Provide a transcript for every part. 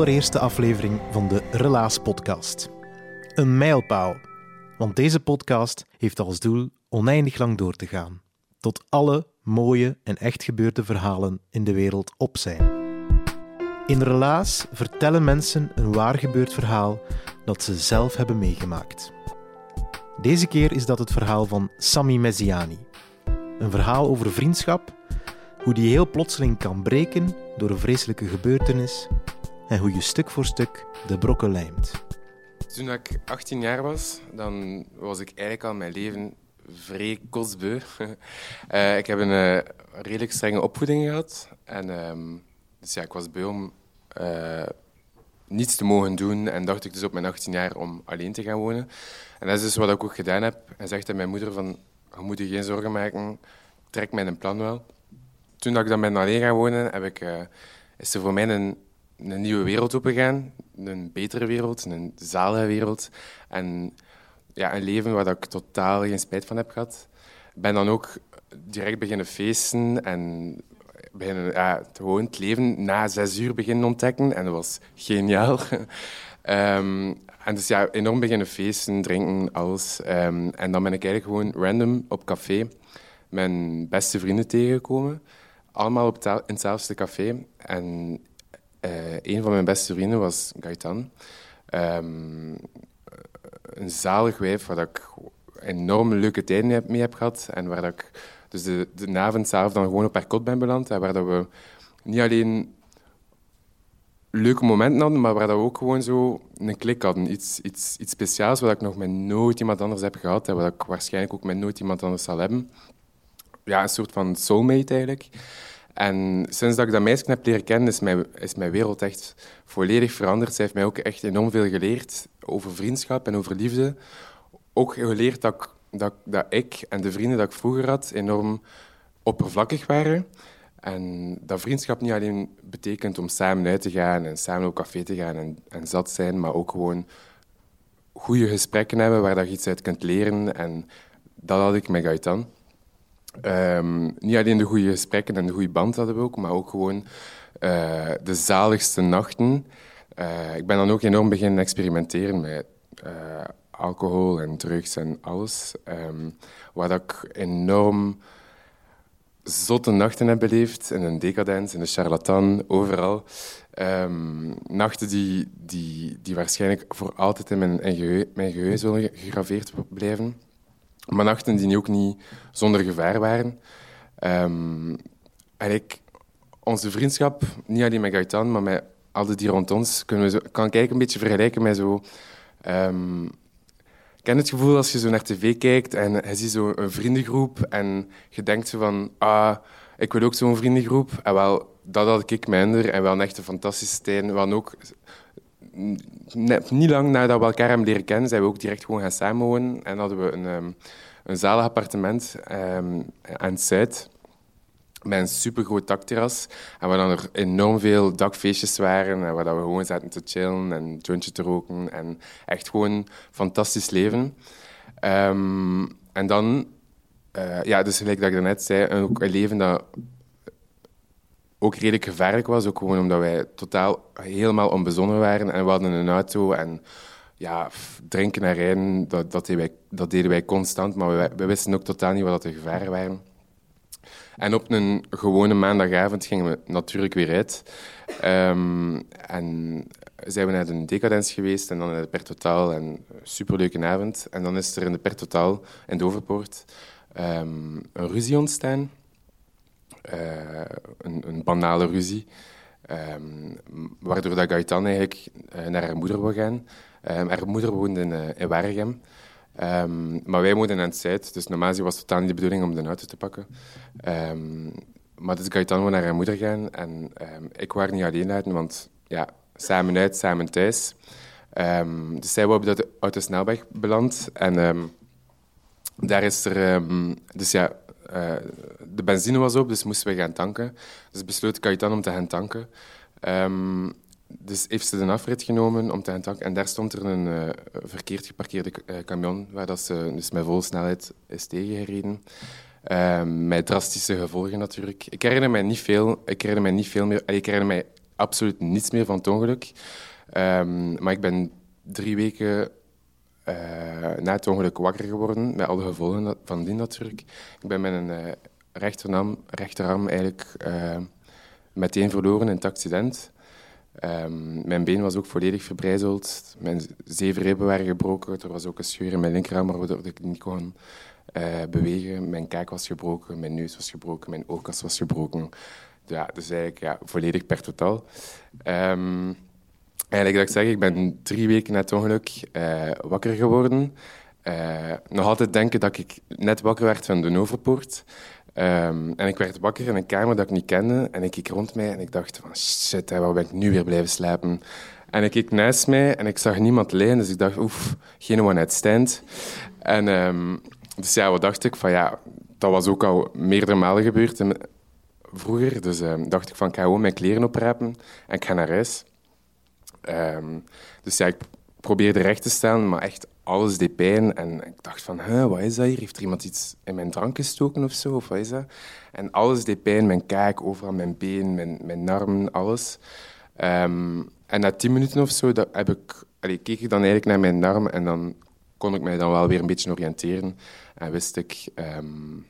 Allereerste aflevering van de Relaas Podcast. Een mijlpaal, want deze podcast heeft als doel oneindig lang door te gaan, tot alle mooie en echt gebeurde verhalen in de wereld op zijn. In Relaas vertellen mensen een waar gebeurd verhaal dat ze zelf hebben meegemaakt. Deze keer is dat het verhaal van Sami Messiani. Een verhaal over vriendschap, hoe die heel plotseling kan breken door een vreselijke gebeurtenis en hoe je stuk voor stuk de brokken lijmt. Toen ik 18 jaar was, dan was ik eigenlijk al mijn leven vrij kostbeu. Eh, ik heb een eh, redelijk strenge opvoeding gehad. En, ehm, dus ja, ik was beu om eh, niets te mogen doen. En dacht ik dus op mijn 18 jaar om alleen te gaan wonen. En dat is dus wat ik ook gedaan heb. En zegt aan mijn moeder van, je moet je geen zorgen maken. Trek mij een plan wel. Toen dat ik dan ben alleen gaan wonen, heb ik, is er voor mij een, een nieuwe wereld opengegaan. Een betere wereld, een zalige wereld. En ja, een leven waar ik totaal geen spijt van heb gehad. Ik ben dan ook direct beginnen feesten en beginnen, ja, gewoon het leven na zes uur beginnen ontdekken. En dat was geniaal. Ehm, en dus ja, enorm beginnen feesten, drinken, alles. Ehm, en dan ben ik eigenlijk gewoon random op café mijn beste vrienden tegengekomen. Allemaal op in hetzelfde café. En eh, een van mijn beste vrienden was Gaetan. Ehm, een zalig wijf waar ik enorm leuke tijden mee heb gehad. En waar dat ik dus de, de avond zelf dan gewoon op haar ben beland. En waar dat we niet alleen leuke momenten hadden, maar waar dat we ook gewoon zo een klik hadden. Iets, iets, iets speciaals wat ik nog met nooit iemand anders heb gehad. En wat ik waarschijnlijk ook met nooit iemand anders zal hebben. Ja, een soort van soulmate eigenlijk. En sinds dat ik dat meisje heb leren kennen, is mijn, is mijn wereld echt volledig veranderd. Zij heeft mij ook echt enorm veel geleerd over vriendschap en over liefde. Ook geleerd dat ik, dat, dat ik en de vrienden dat ik vroeger had enorm oppervlakkig waren. En dat vriendschap niet alleen betekent om samen uit te gaan en samen op café te gaan en, en zat zijn, maar ook gewoon goede gesprekken hebben waar je iets uit kunt leren. En dat had ik met Gaetan. Ehm, niet alleen de goede gesprekken en de goede band hadden we ook, maar ook gewoon eh, de zaligste nachten. Eh, ik ben dan ook enorm beginnen experimenteren met eh, alcohol en drugs en alles. Ehm, waar ik enorm zotte nachten heb beleefd. In een decadent, in een charlatan, overal. Ehm, nachten die, die, die waarschijnlijk voor altijd in mijn, in mijn geheugen zullen gegraveerd blijven. Maar nachten die ook niet zonder gevaar waren. Ehm, en ik, onze vriendschap, niet alleen met Gaetan, maar met al die rond ons, kunnen we zo, kan ik een beetje vergelijken met zo... ehm, ken het gevoel als je zo naar tv kijkt en je ziet zo een vriendengroep en je denkt zo van, ah, ik wil ook zo'n vriendengroep. En wel, dat had ik minder en wel een echt een fantastische tijd. We ook, net, niet lang nadat we elkaar hebben leren kennen, zijn we ook direct gewoon gaan samenwonen. En hadden we een, um, een zalig appartement um, aan het Zuid met een supergroot dakterras. En waar dan er enorm veel dakfeestjes waren. En waar we gewoon zaten te chillen en een jointje te roken. En echt gewoon fantastisch leven. Um, en dan, uh, ja, dus gelijk dat ik daarnet zei, ook een leven dat ook redelijk gevaarlijk was. Ook gewoon omdat wij totaal helemaal onbezonnen waren. En we hadden een auto en ja, drinken en rijden, dat, dat, deden wij, dat deden wij constant. Maar we, wisten ook totaal niet wat de gevaren waren. En op een gewone maandagavond gingen we natuurlijk weer uit. Um, en zijn we naar de Decadens geweest en dan naar de Pertotaal. En superleuke avond. En dan is er in de Pertotaal in de Overpoort um, een ruzie ontstaan. Uh, een, een, banale ruzie. Um, waardoor dat Gaetan eigenlijk uh, naar haar moeder wil gaan. haar moeder woonde in, uh, in Waregem. Um, maar wij woonden aan het Zuid, dus normaal was het totaal niet de bedoeling om de auto te pakken. Maar dus Gaetano naar haar moeder gaan en ik was niet alleen uit, want ja, samen uit, samen thuis. dus zij waren op de autosnelweg beland en daar is er... dus ja, uh, de benzine was op, dus moesten we gaan tanken. Dus besloot Gaetan om te gaan tanken. Dus heeft ze de afrit genomen om te gaan tanken. En daar stond er een uh, verkeerd geparkeerde uh, camion, waar dat ze dus met volle snelheid is tegengereden. Uh, met drastische gevolgen natuurlijk. Ik herinner mij niet veel, ik herinner mij niet veel meer. Ik herinner mij absoluut niets meer van het ongeluk. Um, maar ik ben drie weken uh, na het ongeluk wakker geworden, met alle gevolgen van die natuurlijk. Ik ben met een rechterarm, rechterarm eigenlijk meteen verloren in het accident. Um, mijn been was ook volledig verbrijzeld. Mijn zeven ribben waren gebroken. Er was ook een scheur in mijn linkerarm waardoor ik niet kon bewegen. Mijn kaak was gebroken, mijn neus was gebroken, mijn oogkas was gebroken. Ja, dus eigenlijk ja, volledig per totaal. Um, eigenlijk dat ik zeg, ik ben drie weken na het ongeluk uh, wakker geworden. Uh, nog altijd denken dat ik net wakker werd van de Noverpoort. Um, en ik werd wakker in een kamer dat ik niet kende. En ik keek rond mij en ik dacht van shit, waar ben ik nu weer blijven slapen? En ik keek naast mij en ik zag niemand liggen. Dus ik dacht, oef, geen one night stand. En um, dus ja, wat dacht ik? Van ja, dat was ook al meerdere malen gebeurd vroeger. Dus um, dacht ik van, ik ga gewoon mijn kleren oprapen en ik ga naar huis. Dus ja, ik probeerde recht te staan, maar echt alles deed pijn. En ik dacht van, wat is dat hier? Heeft er iemand iets in mijn drank gestoken of zo? Of wat is dat? En alles deed pijn. Mijn kaak, overal mijn been, mijn, mijn armen, alles. Um, en na tien minuten of zo dat heb ik, allee, keek ik dan eigenlijk naar mijn arm en dan kon ik mij dan wel weer een beetje oriënteren. En wist ik, um,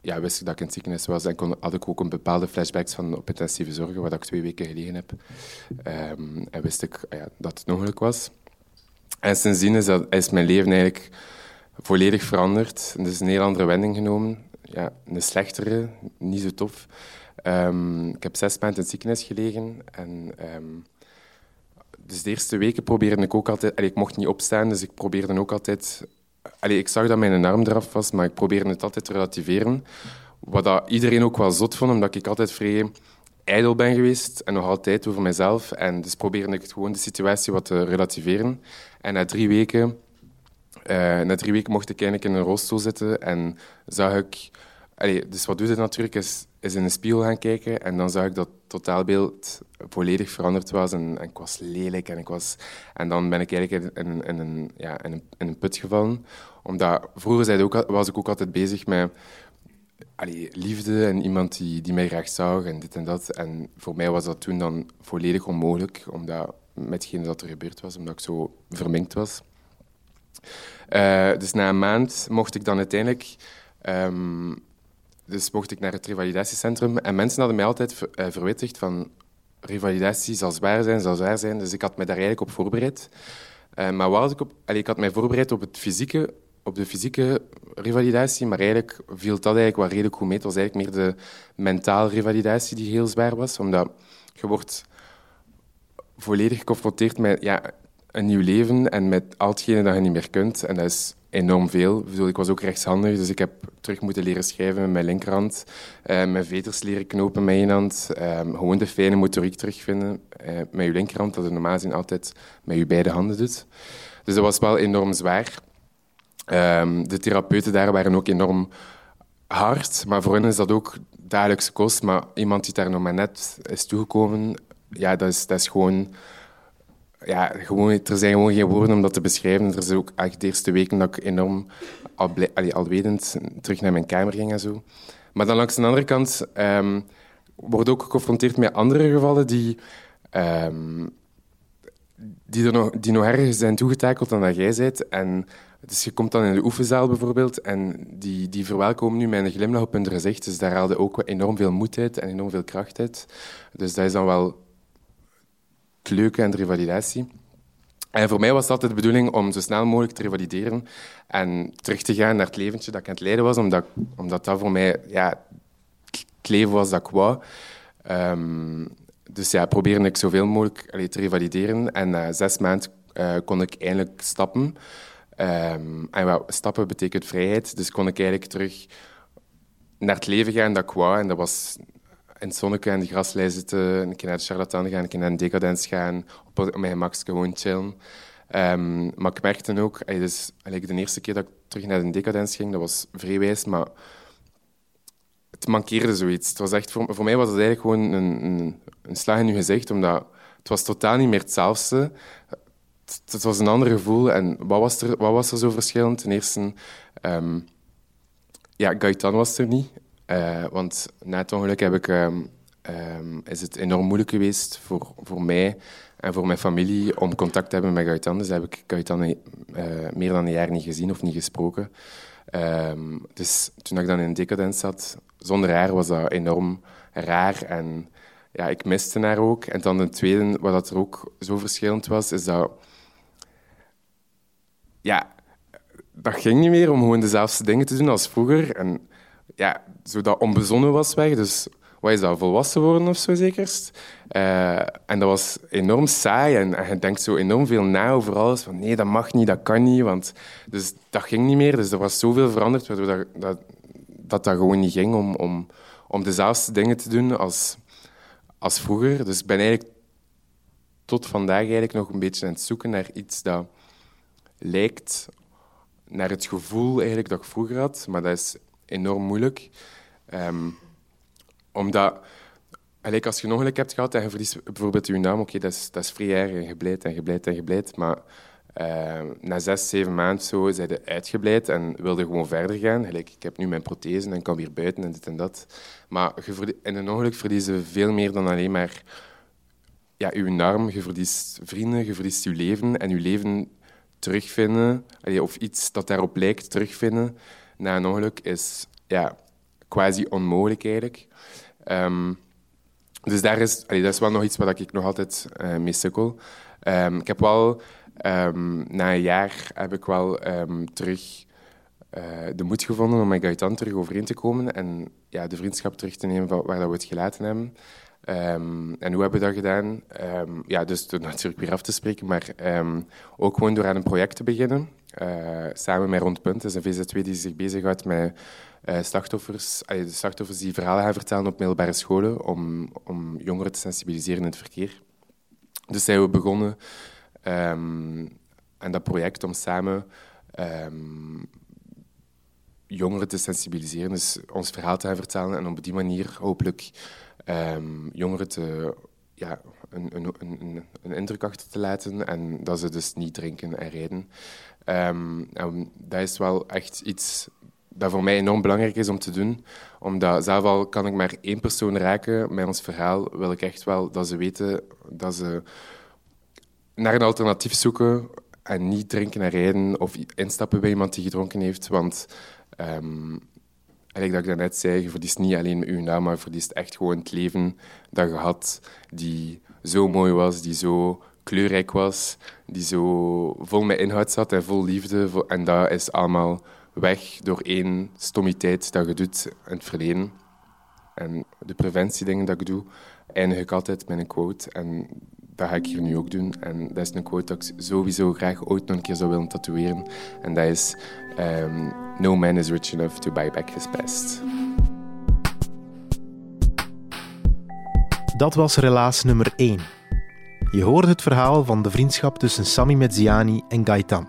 ja, wist ik dat ik in ziekenhuis was. En kon, had ik ook een bepaalde flashbacks van op intensieve zorgen, waar ik twee weken gelegen heb. Um, en wist ik ja, dat het ongeluk was. En sindsdien is, is mijn leven eigenlijk volledig veranderd. Het is een heel andere wending genomen. Ja, een slechtere, niet zo tof. Um, ik heb zes maanden in het gelegen. En, um, dus de eerste weken probeerde ik ook altijd... Allee, ik mocht niet opstaan, dus ik probeerde ook altijd... Allee, ik zag dat mijn arm eraf was, maar ik probeerde het altijd te relativeren. Wat iedereen ook wel zot vond, omdat ik altijd vrij ijdel ben geweest en nog altijd over mezelf. En dus probeerde ik gewoon de situatie wat te relativeren. En na drie weken, uh, na drie weken mocht ik eigenlijk in een rolstoel zitten en zag ik... Allee, dus wat doe je natuurlijk, is, is in de spiegel gaan kijken en dan zag ik dat het totaalbeeld volledig veranderd was en, en, ik was lelijk en ik was... En dan ben ik eigenlijk in, in, een, ja, in, een, in een put gevallen. Omdat vroeger ook, was ik ook altijd bezig met allee, liefde en iemand die, die mij graag zag en dit en dat. En voor mij was dat toen dan volledig onmogelijk, omdat met hetgeen dat er gebeurd was, omdat ik zo verminkt was. Uh, dus na een maand mocht ik dan uiteindelijk... Um, dus mocht ik naar het revalidatiecentrum. En mensen hadden mij altijd ver, uh, verwittigd van... Revalidatie zal zwaar zijn, zal zwaar zijn. Dus ik had me daar eigenlijk op voorbereid. Uh, maar wat ik, op, allee, ik had mij voorbereid op, het fysieke, op de fysieke revalidatie, maar eigenlijk viel dat eigenlijk wel redelijk goed mee. Het was eigenlijk meer de mentale revalidatie die heel zwaar was, omdat je wordt volledig geconfronteerd met ja, een nieuw leven en met al hetgene dat je niet meer kunt. En dat is enorm veel. Ik, was ook rechtshandig, dus ik heb terug moeten leren schrijven met mijn linkerhand. Uh, mijn veters leren knopen met één hand. Um, gewoon de fijne motoriek terugvinden uh, met je linkerhand, dat je normaal gezien altijd met je beide handen doet. Dus dat was wel enorm zwaar. Um, de therapeuten daar waren ook enorm hard, maar voor hen is dat ook dagelijkse kost. Maar iemand die daar nog maar net is toegekomen, ja, dat is, dat is gewoon ja, gewoon, er zijn gewoon geen woorden om dat te beschrijven. Er is ook echt de eerste weken dat ik enorm al, terug naar mijn kamer ging en zo. Maar dan langs de andere kant um, word ook geconfronteerd met andere gevallen die, um, die, nog, die nog erger zijn toegetakeld dan dat jij bent. En dus je komt dan in de oefenzaal bijvoorbeeld en die, die verwelkomen nu een glimlach op hun gezicht. Dus daar haalde ook enorm veel moed uit en enorm veel kracht uit. Dus dat is dan wel leuke en de revalidatie. En voor mij was het altijd de bedoeling om zo snel mogelijk te revalideren en terug te gaan naar het leventje dat ik aan het leiden was, omdat, omdat dat voor mij ja, het leven was dat ik. Um, dus ja, probeerde ik zoveel mogelijk te revalideren. En na zes maanden uh, kon ik eindelijk stappen. Um, en well, stappen betekent vrijheid, dus kon ik eigenlijk terug naar het leven gaan dat ik. En dat was in het zonnetje en de graslei zitten, een keer naar de charlatan gaan, een keer naar een decadens gaan, op, mijn gemak gewoon chillen. Um, maar ik merkte ook, dus, de eerste keer dat ik terug naar de decadens ging, dat was vrij maar het mankeerde zoiets. Het was echt, voor, voor mij was het eigenlijk gewoon een, een, een slag in je gezicht, omdat het was totaal niet meer hetzelfde. Het, het was een ander gevoel. En wat was er, wat was er zo verschillend? Ten eerste, um, ja, Gaetan was er niet. Uh, want na het ongeluk heb ik, um, um, is het enorm moeilijk geweest voor, voor mij en voor mijn familie om contact te hebben met Gaetan. Dus heb ik Gaetan uh, meer dan een jaar niet gezien of niet gesproken. Um, dus toen ik dan in decadens zat, zonder haar was dat enorm raar. En ja, ik miste haar ook. En dan de tweede, wat dat er ook zo verschillend was, is dat... Ja, dat ging niet meer om gewoon dezelfde dingen te doen als vroeger. En ja, zo dat onbezonnen was weg. Dus wat is dat, volwassen worden of zo zekerst? Uh, en dat was enorm saai en, en, je denkt zo enorm veel na over alles. Van nee, dat mag niet, dat kan niet. Want, dus dat ging niet meer. Dus er was zoveel veranderd dat, dat, dat, dat gewoon niet ging om, om, om dezelfde dingen te doen als, als vroeger. Dus ik ben eigenlijk tot vandaag eigenlijk nog een beetje aan het zoeken naar iets dat lijkt naar het gevoel eigenlijk dat ik vroeger had. Maar dat is enorm moeilijk. Um, omdat, eigenlijk als je een ongeluk hebt gehad en je verliest bijvoorbeeld je naam, oké, dat, is, dat is vrij erg en gebleid en gebleid en. Maar uh, na zes, zeven maanden zo zijn je uitgebleid en wilde gewoon verder gaan. Gelijk, ik heb nu mijn prothese en kan weer buiten en dit en dat. Maar je in een ongeluk verliezen veel meer dan alleen maar ja, je arm. Je verliest vrienden, je verliest je leven. En je leven terugvinden, of iets dat daarop lijkt terugvinden, na een ongeluk is ja, quasi onmogelijk eigenlijk. Um, dus daar is, dat is wel nog iets waar ik nog altijd uh, mee sukkel. Um, ik heb wel, um, na een jaar heb ik wel terug uh, de moed gevonden om met Gaetan terug overeen te komen en ja, de vriendschap terug te nemen waar dat we het gelaten hebben. Um, en hoe hebben we dat gedaan? Um, ja, dus door natuurlijk weer af te spreken, maar um, ook gewoon door aan een project te beginnen. Uh, samen met Rondpunt, dat is een VZW die zich bezighoudt met uh, slachtoffers, uh, slachtoffers die verhalen gaan vertellen op middelbare scholen om, om jongeren te sensibiliseren in het verkeer. Dus zijn we begonnen aan dat project om samen jongeren te sensibiliseren, dus ons verhaal te gaan vertellen en op die manier hopelijk um, jongeren te, ja, een, een, een, een, indruk achter te laten en dat ze dus niet drinken en rijden. Um, en dat is wel echt iets dat voor mij enorm belangrijk is om te doen. Omdat zelf al kan ik maar één persoon raken met ons verhaal, wil ik echt wel dat ze weten dat ze naar een alternatief zoeken en niet drinken en rijden of instappen bij iemand die gedronken heeft. Want um, eigenlijk dat ik daarnet zei, je verliest niet alleen uw naam, maar je verliest echt gewoon het leven dat je had, die zo mooi was, die zo kleurrijk was, die zo vol met inhoud zat en vol liefde. En dat is allemaal weg door één stommiteit dat je doet in het verleden. En de preventiedingen dat ik doe, eindig ik altijd met een quote. En dat ga ik hier nu ook doen. En dat is een quote dat ik sowieso graag ooit nog een keer zou willen tatoeëren. En dat is... ehm, no man is rich enough to buy back his past. Dat was relaas nummer 1. Je hoorde het verhaal van de vriendschap tussen Sami Mezziani en Gaetan.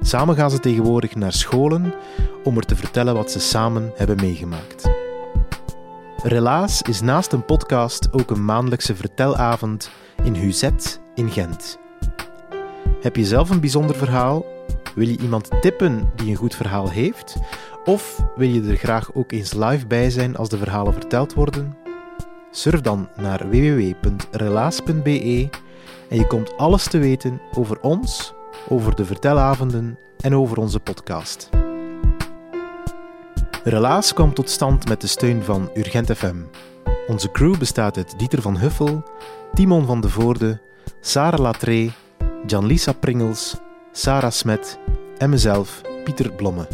Samen gaan ze tegenwoordig naar scholen om er te vertellen wat ze samen hebben meegemaakt. Relaas is naast een podcast ook een maandelijkse vertelavond in Huzet in Gent. Heb je zelf een bijzonder verhaal? Wil je iemand tippen die een goed verhaal heeft? Of wil je er graag ook eens live bij zijn als de verhalen verteld worden? Surf dan naar www.relaas.be en je komt alles te weten over ons, over de vertelavonden en over onze podcast. Relaas kwam tot stand met de steun van Urgent FM. Onze crew bestaat uit Dieter van Huffel, Timon van de Voorde, Sarah Jan-Lisa Pringels, Sarah Smet en mezelf, Pieter Blomme.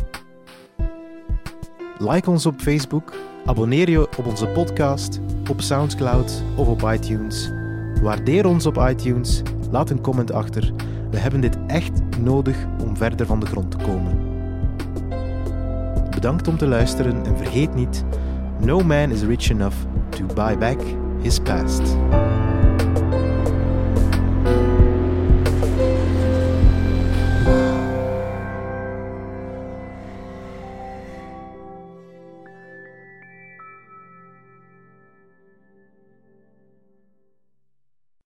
Like ons op Facebook, abonneer je op onze podcast, op Soundcloud of op iTunes. Waardeer ons op iTunes, laat een comment achter. We hebben dit echt nodig om verder van de grond te komen. Bedankt om te luisteren en vergeet niet: No man is rich enough to buy back his past.